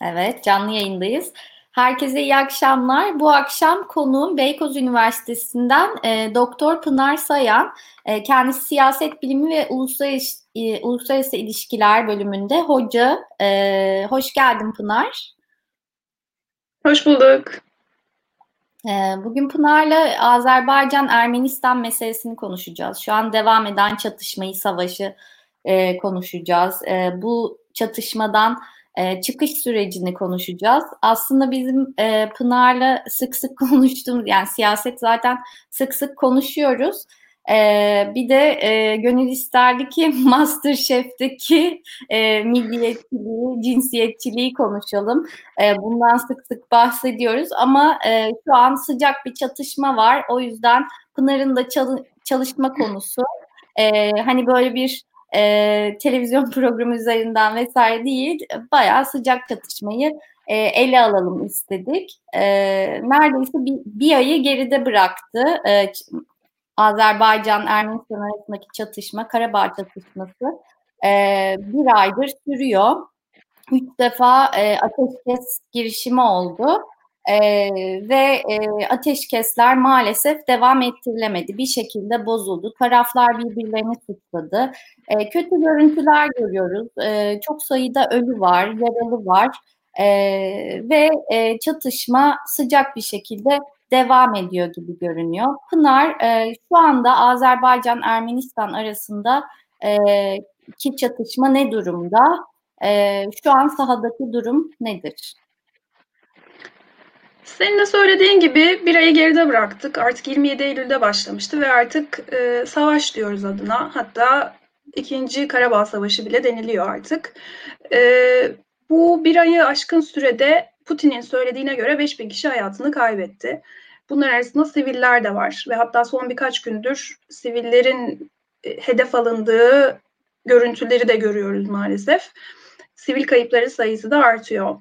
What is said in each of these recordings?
Evet, canlı yayındayız. Herkese iyi akşamlar. Bu akşam konuğum Beykoz Üniversitesi'nden e, Doktor Pınar Sayan. E, kendisi siyaset bilimi ve uluslararası, e, uluslararası ilişkiler bölümünde hoca. E, hoş geldin Pınar. Hoş bulduk. E, bugün Pınar'la Azerbaycan-Ermenistan meselesini konuşacağız. Şu an devam eden çatışmayı, savaşı e, konuşacağız. E, bu çatışmadan e, çıkış sürecini konuşacağız. Aslında bizim e, Pınar'la sık sık konuştuğumuz yani siyaset zaten sık sık konuşuyoruz. Ee, bir de e, gönül isterdi ki Masterchef'teki e, milliyetçiliği, cinsiyetçiliği konuşalım. E, bundan sık sık bahsediyoruz ama e, şu an sıcak bir çatışma var. O yüzden Pınar'ın da çalı- çalışma konusu. E, hani böyle bir e, televizyon programı üzerinden vesaire değil, bayağı sıcak çatışmayı e, ele alalım istedik. E, neredeyse bir, bir ayı geride bıraktı. E, Azerbaycan-Ermenistan arasındaki çatışma, Karabağ çatışması e, bir aydır sürüyor. Üç defa e, ateşkes girişimi oldu. Ee, ve e, ateşkesler maalesef devam ettirilemedi. Bir şekilde bozuldu. Taraflar birbirlerini suçladı. E, kötü görüntüler görüyoruz. E, çok sayıda ölü var, yaralı var. E, ve e, çatışma sıcak bir şekilde devam ediyor gibi görünüyor. Pınar, e, şu anda Azerbaycan-Ermenistan arasında e, ki çatışma ne durumda? E, şu an sahadaki durum nedir? Senin de söylediğin gibi bir ayı geride bıraktık. Artık 27 Eylül'de başlamıştı ve artık e, savaş diyoruz adına. Hatta ikinci Karabağ Savaşı bile deniliyor artık. E, bu bir ayı aşkın sürede Putin'in söylediğine göre 5000 kişi hayatını kaybetti. Bunlar arasında siviller de var ve hatta son birkaç gündür sivillerin e, hedef alındığı görüntüleri de görüyoruz maalesef. Sivil kayıpları sayısı da artıyor.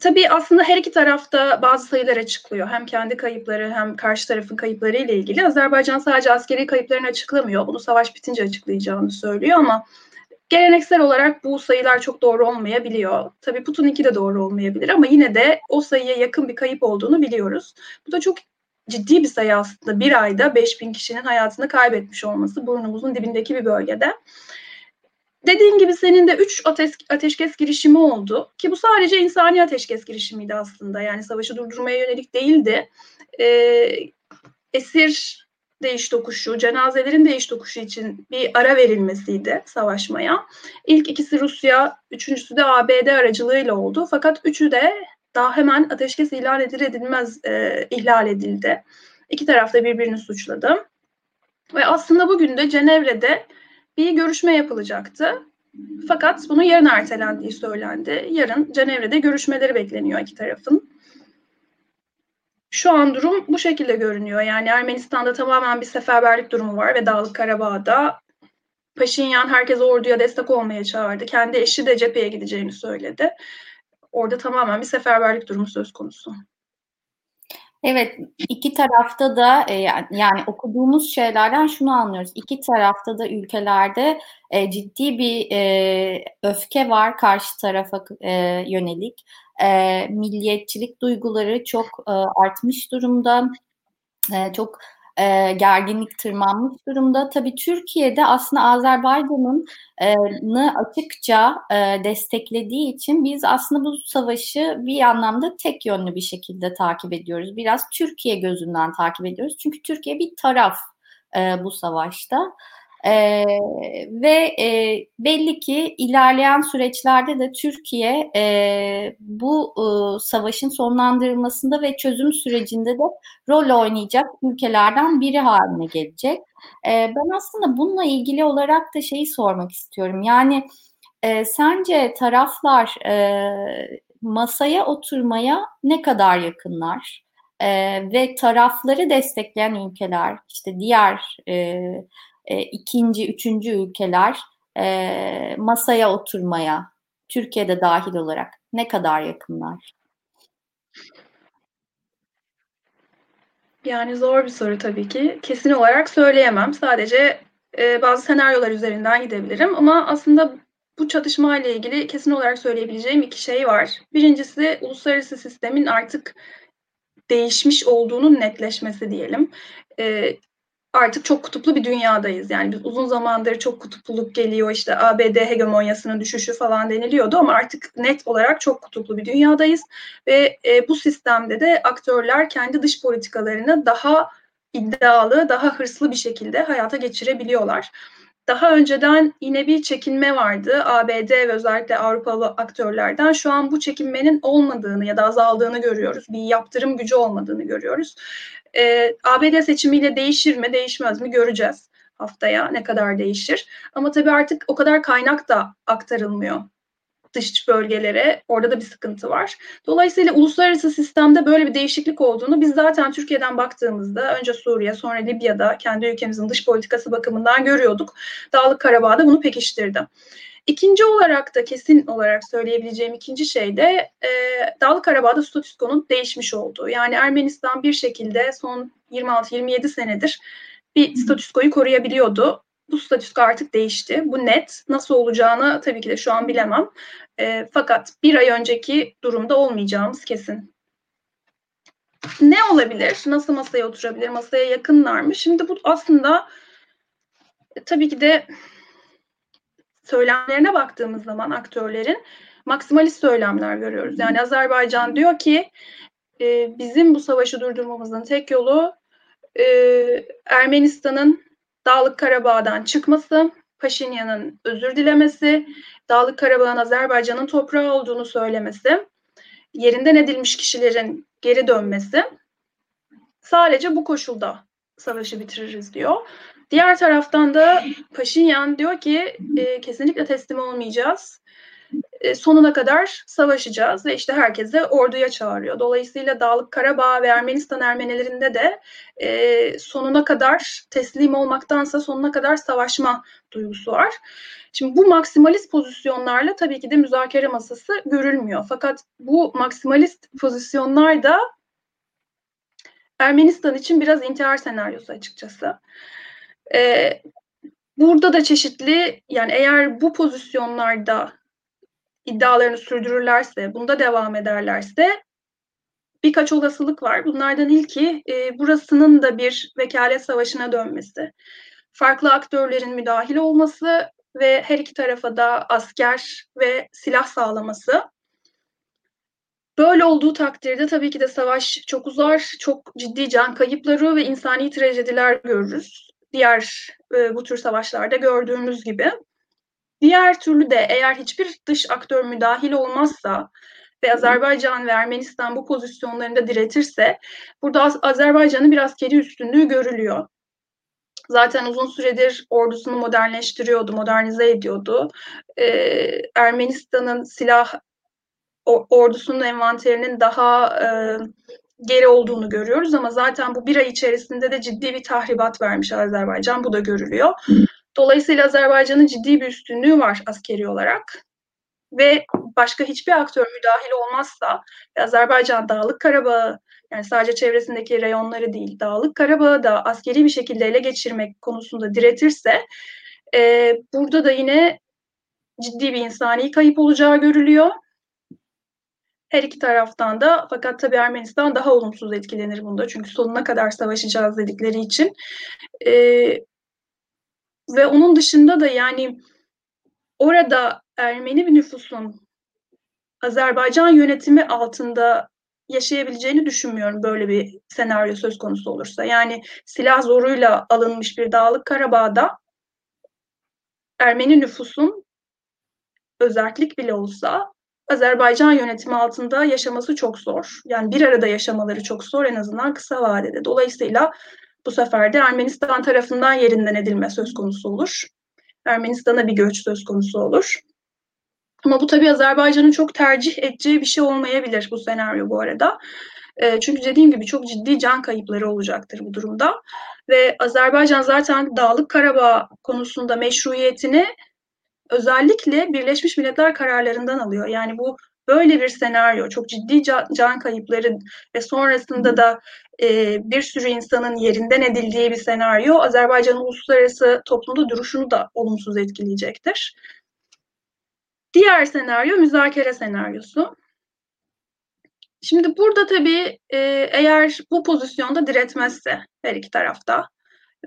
Tabii aslında her iki tarafta bazı sayılar açıklıyor. Hem kendi kayıpları hem karşı tarafın kayıpları ile ilgili. Azerbaycan sadece askeri kayıplarını açıklamıyor. Bunu savaş bitince açıklayacağını söylüyor ama geleneksel olarak bu sayılar çok doğru olmayabiliyor. Tabii Putin'inki de doğru olmayabilir ama yine de o sayıya yakın bir kayıp olduğunu biliyoruz. Bu da çok ciddi bir sayı aslında. Bir ayda 5000 kişinin hayatını kaybetmiş olması burnumuzun dibindeki bir bölgede. Dediğin gibi senin de 3 ateş, ateşkes girişimi oldu ki bu sadece insani ateşkes girişimiydi aslında. Yani savaşı durdurmaya yönelik değildi. Ee, esir değiş tokuşu, cenazelerin değiş tokuşu için bir ara verilmesiydi savaşmaya. İlk ikisi Rusya, üçüncüsü de ABD aracılığıyla oldu. Fakat üçü de daha hemen ateşkes ilan edilir edilmez e, ihlal edildi. İki taraf da birbirini suçladı. Ve aslında bugün de Cenevre'de bir görüşme yapılacaktı. Fakat bunun yarın ertelendiği söylendi. Yarın Cenevre'de görüşmeleri bekleniyor iki tarafın. Şu an durum bu şekilde görünüyor. Yani Ermenistan'da tamamen bir seferberlik durumu var ve Dağlık Karabağ'da Paşinyan herkes orduya destek olmaya çağırdı. Kendi eşi de cepheye gideceğini söyledi. Orada tamamen bir seferberlik durumu söz konusu. Evet, iki tarafta da e, yani okuduğumuz şeylerden şunu anlıyoruz. İki tarafta da ülkelerde e, ciddi bir e, öfke var karşı tarafa yönelik. Milliyetçilik duyguları çok artmış durumda. E, çok e, gerginlik tırmanmış durumda. Tabii Türkiye'de aslında Azerbaycan'ın e, açıkça e, desteklediği için biz aslında bu savaşı bir anlamda tek yönlü bir şekilde takip ediyoruz. Biraz Türkiye gözünden takip ediyoruz. Çünkü Türkiye bir taraf e, bu savaşta. E, ve e, belli ki ilerleyen süreçlerde de Türkiye e, bu e, savaşın sonlandırılmasında ve çözüm sürecinde de rol oynayacak ülkelerden biri haline gelecek. E, ben aslında bununla ilgili olarak da şeyi sormak istiyorum. Yani e, sence taraflar e, masaya oturmaya ne kadar yakınlar? E, ve tarafları destekleyen ülkeler, işte diğer e, e, ikinci, üçüncü ülkeler e, masaya oturmaya, Türkiye'de dahil olarak ne kadar yakınlar? Yani zor bir soru tabii ki. Kesin olarak söyleyemem. Sadece e, bazı senaryolar üzerinden gidebilirim. Ama aslında bu çatışma ile ilgili kesin olarak söyleyebileceğim iki şey var. Birincisi uluslararası sistemin artık değişmiş olduğunun netleşmesi diyelim. E, artık çok kutuplu bir dünyadayız. Yani biz uzun zamandır çok kutupluluk geliyor işte ABD hegemonyasının düşüşü falan deniliyordu ama artık net olarak çok kutuplu bir dünyadayız ve e, bu sistemde de aktörler kendi dış politikalarını daha iddialı, daha hırslı bir şekilde hayata geçirebiliyorlar. Daha önceden yine bir çekinme vardı ABD ve özellikle Avrupalı aktörlerden. Şu an bu çekinmenin olmadığını ya da azaldığını görüyoruz. Bir yaptırım gücü olmadığını görüyoruz. Ee, ABD seçimiyle değişir mi, değişmez mi göreceğiz haftaya ne kadar değişir. Ama tabii artık o kadar kaynak da aktarılmıyor dış bölgelere. Orada da bir sıkıntı var. Dolayısıyla uluslararası sistemde böyle bir değişiklik olduğunu biz zaten Türkiye'den baktığımızda önce Suriye sonra Libya'da kendi ülkemizin dış politikası bakımından görüyorduk. Dağlık Karabağ'da bunu pekiştirdi. İkinci olarak da kesin olarak söyleyebileceğim ikinci şey de e, Dağlık Karabağ'da statüskonun değişmiş olduğu. Yani Ermenistan bir şekilde son 26-27 senedir bir statüskoyu koruyabiliyordu. Bu statüsko artık değişti. Bu net. Nasıl olacağını tabii ki de şu an bilemem. E, fakat bir ay önceki durumda olmayacağımız kesin. Ne olabilir? Nasıl masaya oturabilir? Masaya yakınlar mı? Şimdi bu aslında e, tabii ki de söylemlerine baktığımız zaman aktörlerin maksimalist söylemler görüyoruz. Yani Azerbaycan diyor ki e, bizim bu savaşı durdurmamızın tek yolu e, Ermenistan'ın Dağlık Karabağ'dan çıkması, Paşinyan'ın özür dilemesi, Dağlık Karabağ'ın Azerbaycan'ın toprağı olduğunu söylemesi, yerinden edilmiş kişilerin geri dönmesi sadece bu koşulda savaşı bitiririz diyor. Diğer taraftan da Paşinyan diyor ki e, kesinlikle teslim olmayacağız. E, sonuna kadar savaşacağız ve işte herkese orduya çağırıyor. Dolayısıyla Dağlık Karabağ ve Ermenistan Ermenilerinde de e, sonuna kadar teslim olmaktansa sonuna kadar savaşma duygusu var. Şimdi bu maksimalist pozisyonlarla tabii ki de müzakere masası görülmüyor. Fakat bu maksimalist pozisyonlar da Ermenistan için biraz intihar senaryosu açıkçası. Ee, burada da çeşitli yani eğer bu pozisyonlarda iddialarını sürdürürlerse, bunda devam ederlerse birkaç olasılık var. Bunlardan ilki e, burasının da bir vekalet savaşına dönmesi. Farklı aktörlerin müdahil olması ve her iki tarafa da asker ve silah sağlaması. Böyle olduğu takdirde tabii ki de savaş çok uzar, çok ciddi can kayıpları ve insani trajediler görürüz. Diğer e, bu tür savaşlarda gördüğümüz gibi. Diğer türlü de eğer hiçbir dış aktör müdahil olmazsa ve Azerbaycan ve Ermenistan bu pozisyonlarında diretirse burada Azerbaycan'ın biraz kedi üstünlüğü görülüyor. Zaten uzun süredir ordusunu modernleştiriyordu, modernize ediyordu. Ee, Ermenistan'ın silah ordusunun envanterinin daha e, geri olduğunu görüyoruz ama zaten bu bir ay içerisinde de ciddi bir tahribat vermiş Azerbaycan. Bu da görülüyor. Dolayısıyla Azerbaycan'ın ciddi bir üstünlüğü var askeri olarak ve başka hiçbir aktör müdahil olmazsa Azerbaycan Dağlık Karabağ'ı yani sadece çevresindeki reyonları değil Dağlık Karabağ'ı da askeri bir şekilde ele geçirmek konusunda diretirse e, burada da yine ciddi bir insani kayıp olacağı görülüyor. Her iki taraftan da fakat tabii Ermenistan daha olumsuz etkilenir bunda çünkü sonuna kadar savaşacağız dedikleri için. E, ve onun dışında da yani orada Ermeni bir nüfusun Azerbaycan yönetimi altında yaşayabileceğini düşünmüyorum böyle bir senaryo söz konusu olursa. Yani silah zoruyla alınmış bir Dağlık Karabağ'da Ermeni nüfusun özellik bile olsa Azerbaycan yönetimi altında yaşaması çok zor. Yani bir arada yaşamaları çok zor en azından kısa vadede. Dolayısıyla bu sefer de Ermenistan tarafından yerinden edilme söz konusu olur. Ermenistan'a bir göç söz konusu olur. Ama bu tabii Azerbaycan'ın çok tercih edeceği bir şey olmayabilir bu senaryo bu arada. E, çünkü dediğim gibi çok ciddi can kayıpları olacaktır bu durumda. Ve Azerbaycan zaten Dağlık Karabağ konusunda meşruiyetini özellikle Birleşmiş Milletler kararlarından alıyor. Yani bu böyle bir senaryo, çok ciddi can, can kayıpları ve sonrasında da e, bir sürü insanın yerinden edildiği bir senaryo Azerbaycan'ın uluslararası toplumda duruşunu da olumsuz etkileyecektir. Diğer senaryo müzakere senaryosu. Şimdi burada tabii e, eğer bu pozisyonda diretmezse her iki tarafta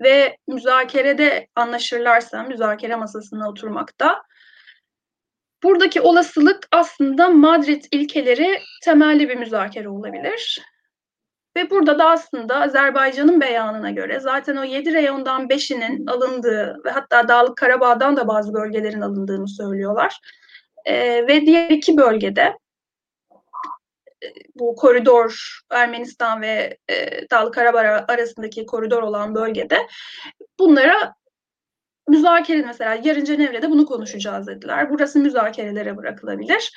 ve müzakerede anlaşırlarsa müzakere masasına oturmakta buradaki olasılık aslında Madrid ilkeleri temelli bir müzakere olabilir. Ve burada da aslında Azerbaycan'ın beyanına göre zaten o 7 reyondan 5'inin alındığı ve hatta Dağlık Karabağ'dan da bazı bölgelerin alındığını söylüyorlar. Ee, ve diğer iki bölgede e, bu koridor Ermenistan ve e, Dağlık Karabağ arasındaki koridor olan bölgede bunlara müzakere mesela yarın Cenevre'de bunu konuşacağız dediler. Burası müzakerelere bırakılabilir.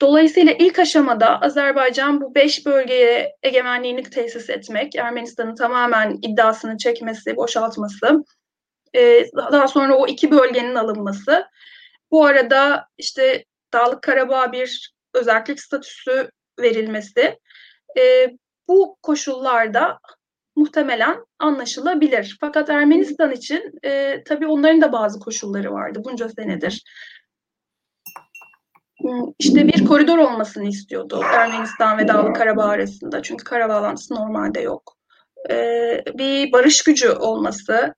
Dolayısıyla ilk aşamada Azerbaycan bu beş bölgeye egemenliğini tesis etmek, Ermenistan'ın tamamen iddiasını çekmesi, boşaltması, e, daha sonra o iki bölgenin alınması. Bu arada işte Dağlık Karabağ bir özellik statüsü verilmesi. E, bu koşullarda muhtemelen anlaşılabilir. Fakat Ermenistan için e, tabii onların da bazı koşulları vardı bunca senedir. İşte bir koridor olmasını istiyordu Ermenistan ve Dağlı Karabağ arasında. Çünkü kara bağlantısı normalde yok. Ee, bir barış gücü olması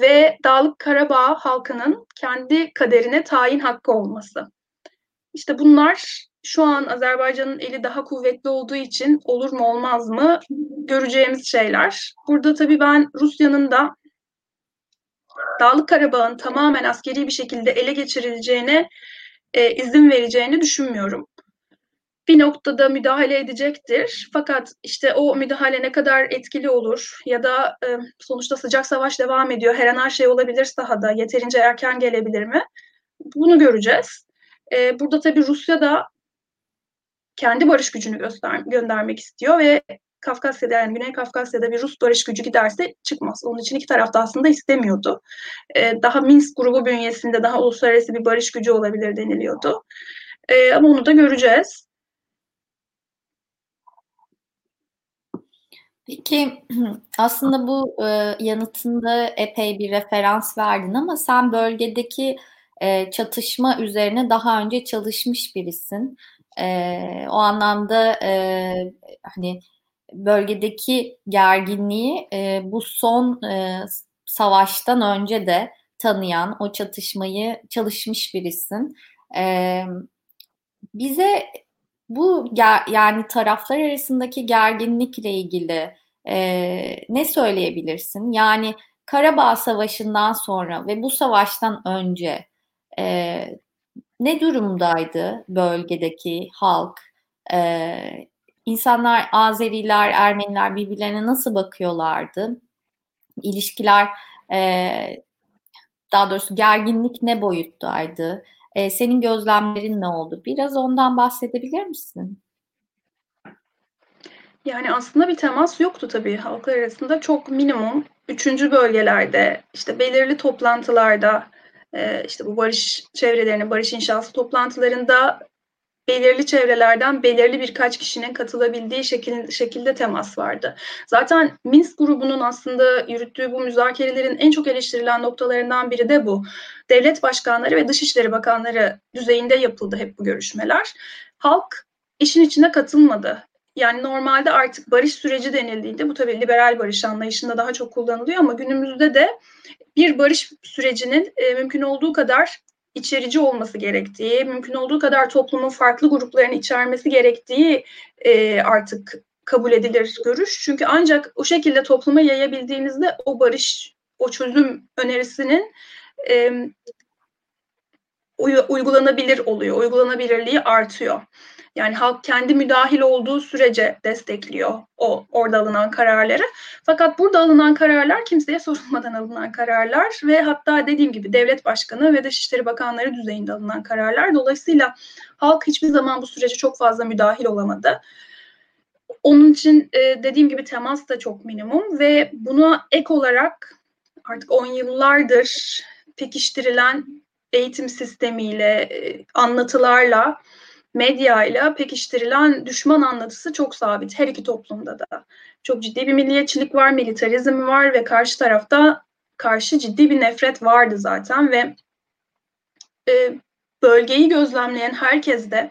ve Dağlık Karabağ halkının kendi kaderine tayin hakkı olması. İşte bunlar şu an Azerbaycan'ın eli daha kuvvetli olduğu için olur mu olmaz mı göreceğimiz şeyler. Burada tabii ben Rusya'nın da Dağlık Karabağ'ın tamamen askeri bir şekilde ele geçirileceğine e, izin vereceğini düşünmüyorum. Bir noktada müdahale edecektir. Fakat işte o müdahale ne kadar etkili olur ya da e, sonuçta sıcak savaş devam ediyor. Her an her şey olabilir sahada. Yeterince erken gelebilir mi? Bunu göreceğiz. E, burada tabii Rusya da kendi barış gücünü göster göndermek istiyor ve Kafkasya'da yani Güney Kafkasya'da bir Rus barış gücü giderse çıkmaz. Onun için iki taraf da aslında istemiyordu. Ee, daha Minsk grubu bünyesinde daha uluslararası bir barış gücü olabilir deniliyordu. Ee, ama onu da göreceğiz. Peki aslında bu e, yanıtında epey bir referans verdin ama sen bölgedeki e, çatışma üzerine daha önce çalışmış birisin. E, o anlamda e, hani bölgedeki gerginliği e, bu son e, savaştan önce de tanıyan, o çatışmayı çalışmış birisin. E, bize bu ger- yani taraflar arasındaki gerginlikle ilgili e, ne söyleyebilirsin? Yani Karabağ Savaşı'ndan sonra ve bu savaştan önce e, ne durumdaydı bölgedeki halk? E, insanlar Azeriler, Ermeniler birbirlerine nasıl bakıyorlardı? İlişkiler e, daha doğrusu gerginlik ne boyuttaydı? E, senin gözlemlerin ne oldu? Biraz ondan bahsedebilir misin? Yani aslında bir temas yoktu tabii halklar arasında. Çok minimum üçüncü bölgelerde, işte belirli toplantılarda, işte bu barış çevrelerinin, barış inşası toplantılarında belirli çevrelerden belirli birkaç kişinin katılabildiği şekil, şekilde temas vardı. Zaten Minsk grubunun aslında yürüttüğü bu müzakerelerin en çok eleştirilen noktalarından biri de bu. Devlet başkanları ve dışişleri bakanları düzeyinde yapıldı hep bu görüşmeler. Halk işin içine katılmadı. Yani normalde artık barış süreci denildiğinde bu tabii liberal barış anlayışında daha çok kullanılıyor ama günümüzde de bir barış sürecinin e, mümkün olduğu kadar içerici olması gerektiği, mümkün olduğu kadar toplumun farklı gruplarını içermesi gerektiği e, artık kabul edilir görüş. Çünkü ancak o şekilde topluma yayabildiğinizde o barış, o çözüm önerisinin e, uygulanabilir oluyor, uygulanabilirliği artıyor. Yani halk kendi müdahil olduğu sürece destekliyor o orada alınan kararları. Fakat burada alınan kararlar kimseye sorulmadan alınan kararlar ve hatta dediğim gibi devlet başkanı ve dışişleri bakanları düzeyinde alınan kararlar. Dolayısıyla halk hiçbir zaman bu sürece çok fazla müdahil olamadı. Onun için e, dediğim gibi temas da çok minimum ve buna ek olarak artık on yıllardır pekiştirilen eğitim sistemiyle, e, anlatılarla medyayla pekiştirilen düşman anlatısı çok sabit her iki toplumda da. Çok ciddi bir milliyetçilik var, militarizm var ve karşı tarafta karşı ciddi bir nefret vardı zaten ve e, bölgeyi gözlemleyen herkes de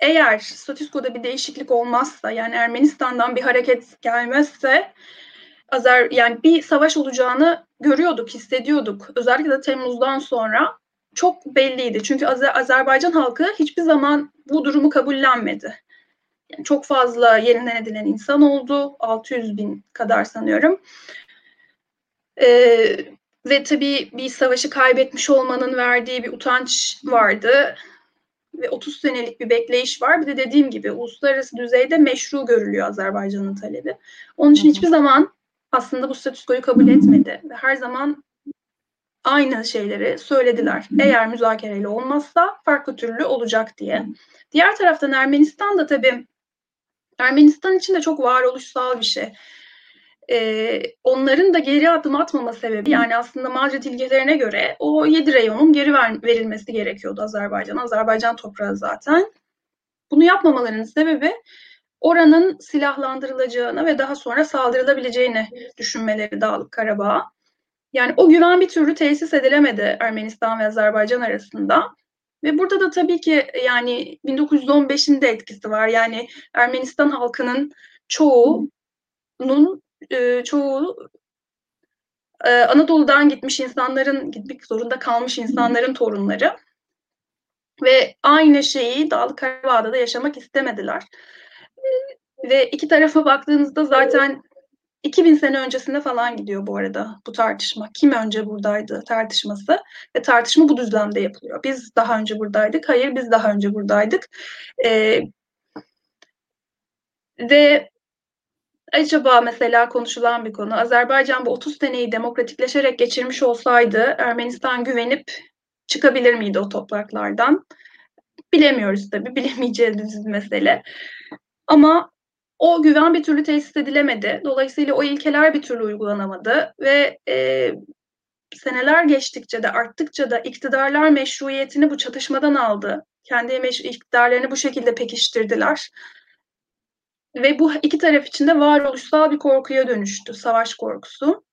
eğer statüskoda bir değişiklik olmazsa yani Ermenistan'dan bir hareket gelmezse Azer yani bir savaş olacağını görüyorduk, hissediyorduk. Özellikle de Temmuz'dan sonra çok belliydi. Çünkü Azer Azerbaycan halkı hiçbir zaman bu durumu kabullenmedi. Yani çok fazla yerinden edilen insan oldu. 600 bin kadar sanıyorum. Ee, ve tabii bir savaşı kaybetmiş olmanın verdiği bir utanç vardı. Ve 30 senelik bir bekleyiş var. Bir de dediğim gibi uluslararası düzeyde meşru görülüyor Azerbaycan'ın talebi. Onun için hiçbir zaman aslında bu statüskoyu kabul etmedi. Ve her zaman aynı şeyleri söylediler. Eğer müzakereyle olmazsa farklı türlü olacak diye. Diğer taraftan Ermenistan da tabii Ermenistan için de çok varoluşsal bir şey. Ee, onların da geri adım atmama sebebi yani aslında Madrid ilgelerine göre o 7 reyonun geri ver, verilmesi gerekiyordu Azerbaycan. Azerbaycan toprağı zaten. Bunu yapmamalarının sebebi oranın silahlandırılacağını ve daha sonra saldırılabileceğini düşünmeleri Dağlık Karabağ'a. Yani o güven bir türlü tesis edilemedi Ermenistan ve Azerbaycan arasında. Ve burada da tabii ki yani 1915'in de etkisi var. Yani Ermenistan halkının çoğunun e, çoğu e, Anadolu'dan gitmiş insanların, gitmek zorunda kalmış insanların torunları. Ve aynı şeyi Dağlık Karabağ'da da yaşamak istemediler. Ve iki tarafa baktığınızda zaten 2000 sene öncesinde falan gidiyor bu arada bu tartışma. Kim önce buradaydı tartışması ve tartışma bu düzlemde yapılıyor. Biz daha önce buradaydık. Hayır biz daha önce buradaydık. Ee, ve acaba mesela konuşulan bir konu Azerbaycan bu 30 seneyi demokratikleşerek geçirmiş olsaydı Ermenistan güvenip çıkabilir miydi o topraklardan? Bilemiyoruz tabii. Bilemeyeceğimiz mesele. Ama o güven bir türlü tesis edilemedi. Dolayısıyla o ilkeler bir türlü uygulanamadı ve e, seneler geçtikçe de arttıkça da iktidarlar meşruiyetini bu çatışmadan aldı. Kendi meş- iktidarlarını bu şekilde pekiştirdiler. Ve bu iki taraf için de varoluşsal bir korkuya dönüştü, savaş korkusu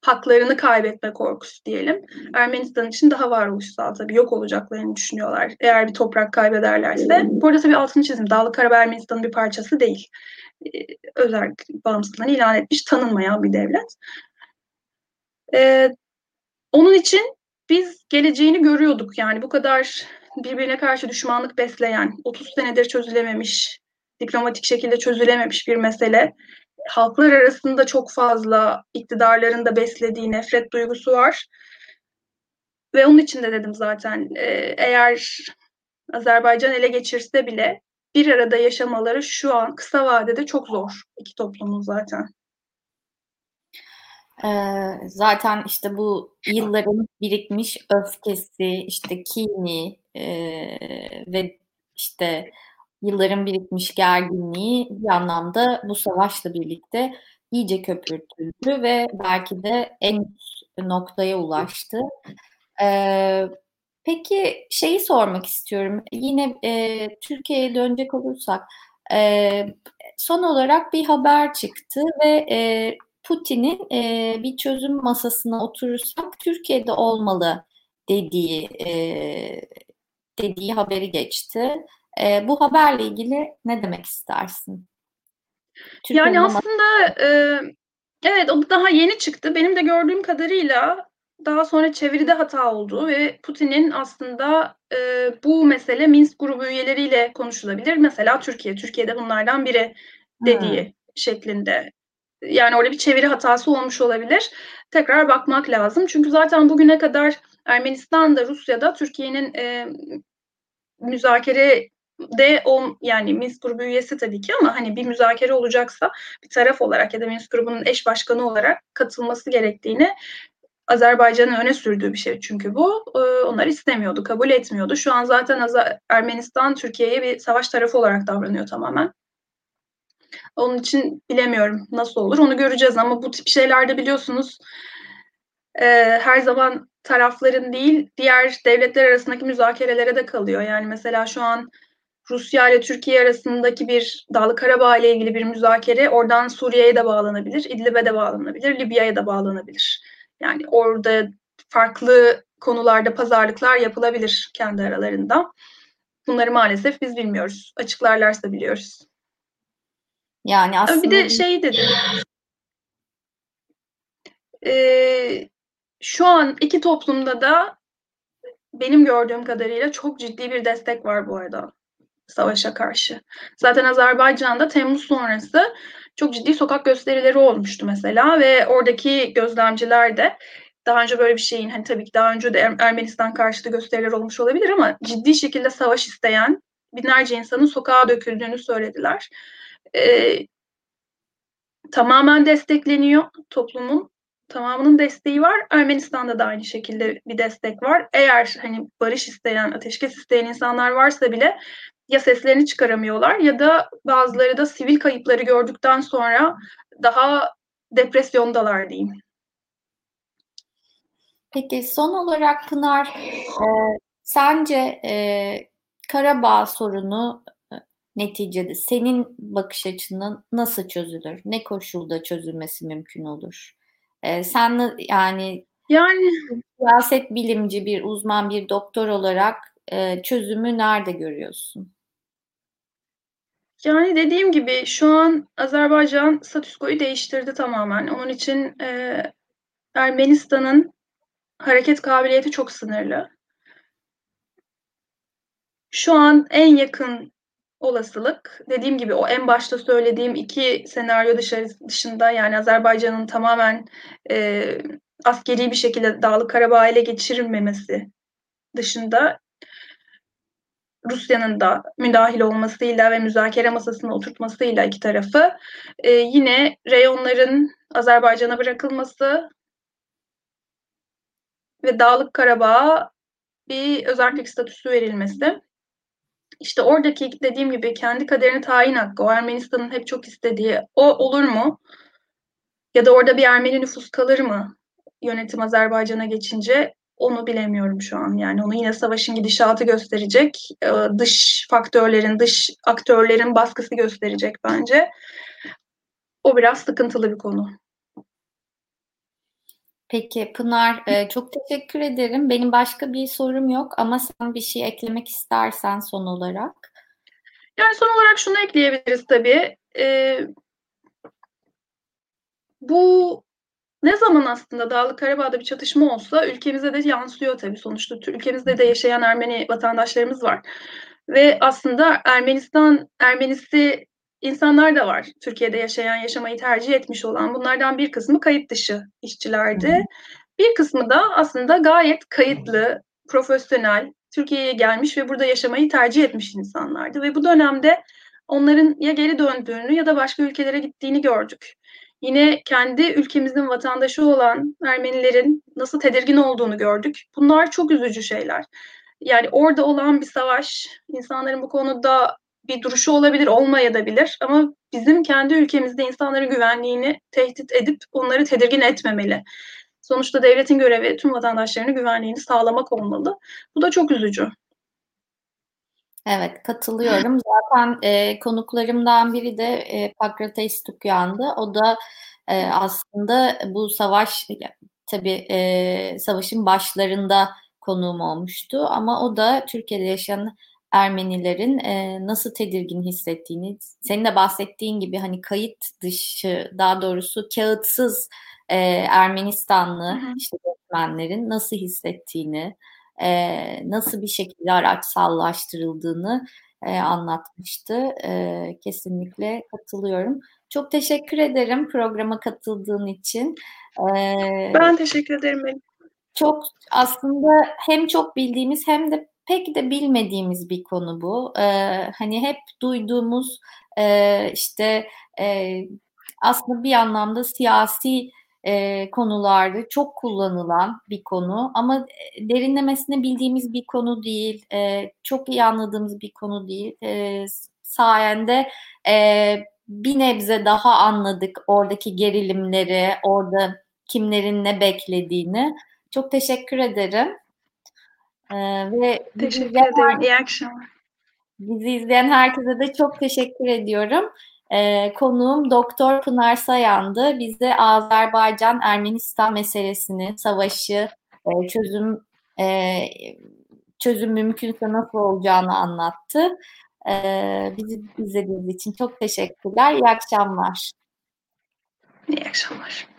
haklarını kaybetme korkusu diyelim. Ermenistan için daha varoluşsal tabii yok olacaklarını düşünüyorlar. Eğer bir toprak kaybederlerse. Bu arada tabii altını çizim. Dağlı Karabağ Ermenistan'ın bir parçası değil. Ee, özel bağımsızlığını ilan etmiş, tanınmayan bir devlet. Ee, onun için biz geleceğini görüyorduk. Yani bu kadar birbirine karşı düşmanlık besleyen, 30 senedir çözülememiş, diplomatik şekilde çözülememiş bir mesele halklar arasında çok fazla iktidarların da beslediği nefret duygusu var. Ve onun için de dedim zaten e, eğer Azerbaycan ele geçirse bile bir arada yaşamaları şu an kısa vadede çok zor iki toplumun zaten. Ee, zaten işte bu yılların birikmiş öfkesi, işte kini e, ve işte yılların birikmiş gerginliği bir anlamda bu savaşla birlikte iyice köpürtüldü ve belki de en noktaya ulaştı. Ee, peki şeyi sormak istiyorum. Yine e, Türkiye'ye dönecek olursak e, son olarak bir haber çıktı ve e, Putin'in e, bir çözüm masasına oturursak Türkiye'de olmalı dediği e, dediği haberi geçti. E, bu haberle ilgili ne demek istersin? Türkiye yani aslında e, evet o daha yeni çıktı. Benim de gördüğüm kadarıyla daha sonra çeviride hata oldu ve Putin'in aslında e, bu mesele Minsk grubu üyeleriyle konuşulabilir. Mesela Türkiye, Türkiye'de bunlardan biri dediği hmm. şeklinde. Yani orada bir çeviri hatası olmuş olabilir. Tekrar bakmak lazım. Çünkü zaten bugüne kadar Ermenistan'da, Rusya'da Türkiye'nin e, müzakere de o yani Minsk grubu üyesi tabii ki ama hani bir müzakere olacaksa bir taraf olarak ya da Minsk grubunun eş başkanı olarak katılması gerektiğini Azerbaycan'ın öne sürdüğü bir şey çünkü bu. Ee, onlar istemiyordu, kabul etmiyordu. Şu an zaten Azer Ermenistan Türkiye'ye bir savaş tarafı olarak davranıyor tamamen. Onun için bilemiyorum nasıl olur. Onu göreceğiz ama bu tip şeylerde biliyorsunuz e, her zaman tarafların değil diğer devletler arasındaki müzakerelere de kalıyor. Yani mesela şu an Rusya ile Türkiye arasındaki bir Dağlı Karabağ ile ilgili bir müzakere oradan Suriye'ye de bağlanabilir, İdlib'e de bağlanabilir, Libya'ya da bağlanabilir. Yani orada farklı konularda pazarlıklar yapılabilir kendi aralarında. Bunları maalesef biz bilmiyoruz. Açıklarlarsa biliyoruz. Yani aslında bir de şey dedim. Ee, şu an iki toplumda da benim gördüğüm kadarıyla çok ciddi bir destek var bu arada savaşa karşı. Zaten Azerbaycan'da Temmuz sonrası çok ciddi sokak gösterileri olmuştu mesela ve oradaki gözlemciler de daha önce böyle bir şeyin hani tabii ki daha önce de er-, Ermenistan karşıtı gösteriler olmuş olabilir ama ciddi şekilde savaş isteyen binlerce insanın sokağa döküldüğünü söylediler. Ee, tamamen destekleniyor toplumun tamamının desteği var. Ermenistan'da da aynı şekilde bir destek var. Eğer hani barış isteyen, ateşkes isteyen insanlar varsa bile ya seslerini çıkaramıyorlar ya da bazıları da sivil kayıpları gördükten sonra daha depresyondalar diyeyim. Peki son olarak Pınar, e, sence e, Karabağ sorunu e, neticede senin bakış açından nasıl çözülür? Ne koşulda çözülmesi mümkün olur? E, sen yani yani siyaset bilimci bir uzman bir doktor olarak e, çözümü nerede görüyorsun? Yani dediğim gibi şu an Azerbaycan statüskoyu değiştirdi tamamen. Onun için e, Ermenistan'ın hareket kabiliyeti çok sınırlı. Şu an en yakın olasılık dediğim gibi o en başta söylediğim iki senaryo dışarı, dışında yani Azerbaycan'ın tamamen e, askeri bir şekilde Dağlık Karabağ ele geçirilmemesi dışında Rusya'nın da müdahil olmasıyla ve müzakere masasına oturtmasıyla iki tarafı e, yine reyonların Azerbaycan'a bırakılması ve Dağlık Karabağ'a bir özellik statüsü verilmesi. İşte oradaki dediğim gibi kendi kaderini tayin hakkı, o Ermenistan'ın hep çok istediği o olur mu? Ya da orada bir Ermeni nüfus kalır mı? Yönetim Azerbaycan'a geçince onu bilemiyorum şu an. Yani onu yine savaşın gidişatı gösterecek. Ee, dış faktörlerin, dış aktörlerin baskısı gösterecek bence. O biraz sıkıntılı bir konu. Peki Pınar e, çok teşekkür ederim. Benim başka bir sorum yok ama sen bir şey eklemek istersen son olarak. Yani son olarak şunu ekleyebiliriz tabii. Ee, bu ne zaman aslında Dağlık Karabağ'da bir çatışma olsa ülkemize de yansıyor tabii sonuçta. Ülkemizde de yaşayan Ermeni vatandaşlarımız var. Ve aslında Ermenistan, Ermenisi insanlar da var. Türkiye'de yaşayan, yaşamayı tercih etmiş olan. Bunlardan bir kısmı kayıt dışı işçilerdi. Bir kısmı da aslında gayet kayıtlı, profesyonel, Türkiye'ye gelmiş ve burada yaşamayı tercih etmiş insanlardı. Ve bu dönemde onların ya geri döndüğünü ya da başka ülkelere gittiğini gördük. Yine kendi ülkemizin vatandaşı olan Ermenilerin nasıl tedirgin olduğunu gördük. Bunlar çok üzücü şeyler. Yani orada olan bir savaş, insanların bu konuda bir duruşu olabilir, olmayabilir ama bizim kendi ülkemizde insanların güvenliğini tehdit edip onları tedirgin etmemeli. Sonuçta devletin görevi tüm vatandaşlarının güvenliğini sağlamak olmalı. Bu da çok üzücü. Evet katılıyorum. Zaten e, konuklarımdan biri de e, Pakrates Tukyan'dı. O da e, aslında bu savaş tabii e, savaşın başlarında konuğum olmuştu ama o da Türkiye'de yaşayan Ermenilerin e, nasıl tedirgin hissettiğini, senin de bahsettiğin gibi hani kayıt dışı, daha doğrusu kağıtsız e, Ermenistanlı hı hı. işte göçmenlerin nasıl hissettiğini, e, nasıl bir şekilde araçsallaştırıldığını e, anlatmıştı. E, kesinlikle katılıyorum. Çok teşekkür ederim programa katıldığın için. E, ben teşekkür ederim. Çok aslında hem çok bildiğimiz hem de pek de bilmediğimiz bir konu bu. E, hani hep duyduğumuz e, işte e, aslında bir anlamda siyasi e, konularda çok kullanılan bir konu ama derinlemesine bildiğimiz bir konu değil, e, çok iyi anladığımız bir konu değil. E, sayende e, bir nebze daha anladık oradaki gerilimleri, orada kimlerin ne beklediğini. Çok teşekkür ederim. Ee, ve teşekkür ederim. İyi akşamlar. Bizi izleyen herkese de çok teşekkür ediyorum. Ee, konuğum Doktor Pınar Sayan'dı. Bize Azerbaycan-Ermenistan meselesini, savaşı e, çözüm e, çözüm mümkünse nasıl olacağını anlattı. E, bizi izlediğiniz için çok teşekkürler. İyi akşamlar. İyi akşamlar.